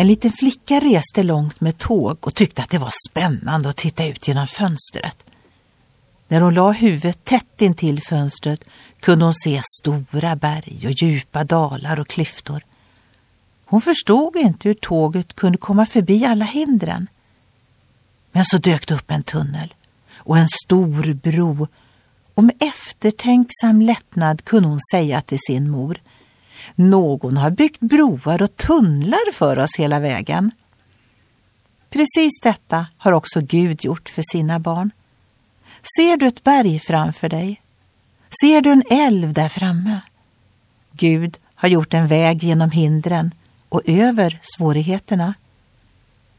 En liten flicka reste långt med tåg och tyckte att det var spännande att titta ut genom fönstret. När hon la huvudet tätt intill fönstret kunde hon se stora berg och djupa dalar och klyftor. Hon förstod inte hur tåget kunde komma förbi alla hindren. Men så dök det upp en tunnel och en stor bro och med eftertänksam lättnad kunde hon säga till sin mor någon har byggt broar och tunnlar för oss hela vägen. Precis detta har också Gud gjort för sina barn. Ser du ett berg framför dig? Ser du en älv där framme? Gud har gjort en väg genom hindren och över svårigheterna.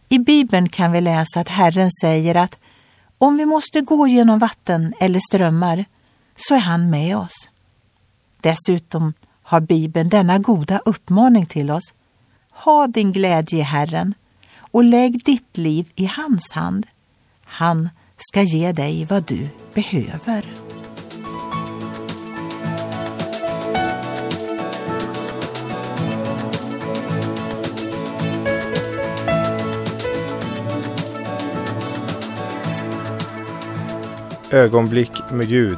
I Bibeln kan vi läsa att Herren säger att om vi måste gå genom vatten eller strömmar så är han med oss. Dessutom har Bibeln denna goda uppmaning till oss. Ha din glädje i Herren och lägg ditt liv i hans hand. Han ska ge dig vad du behöver. Ögonblick med Gud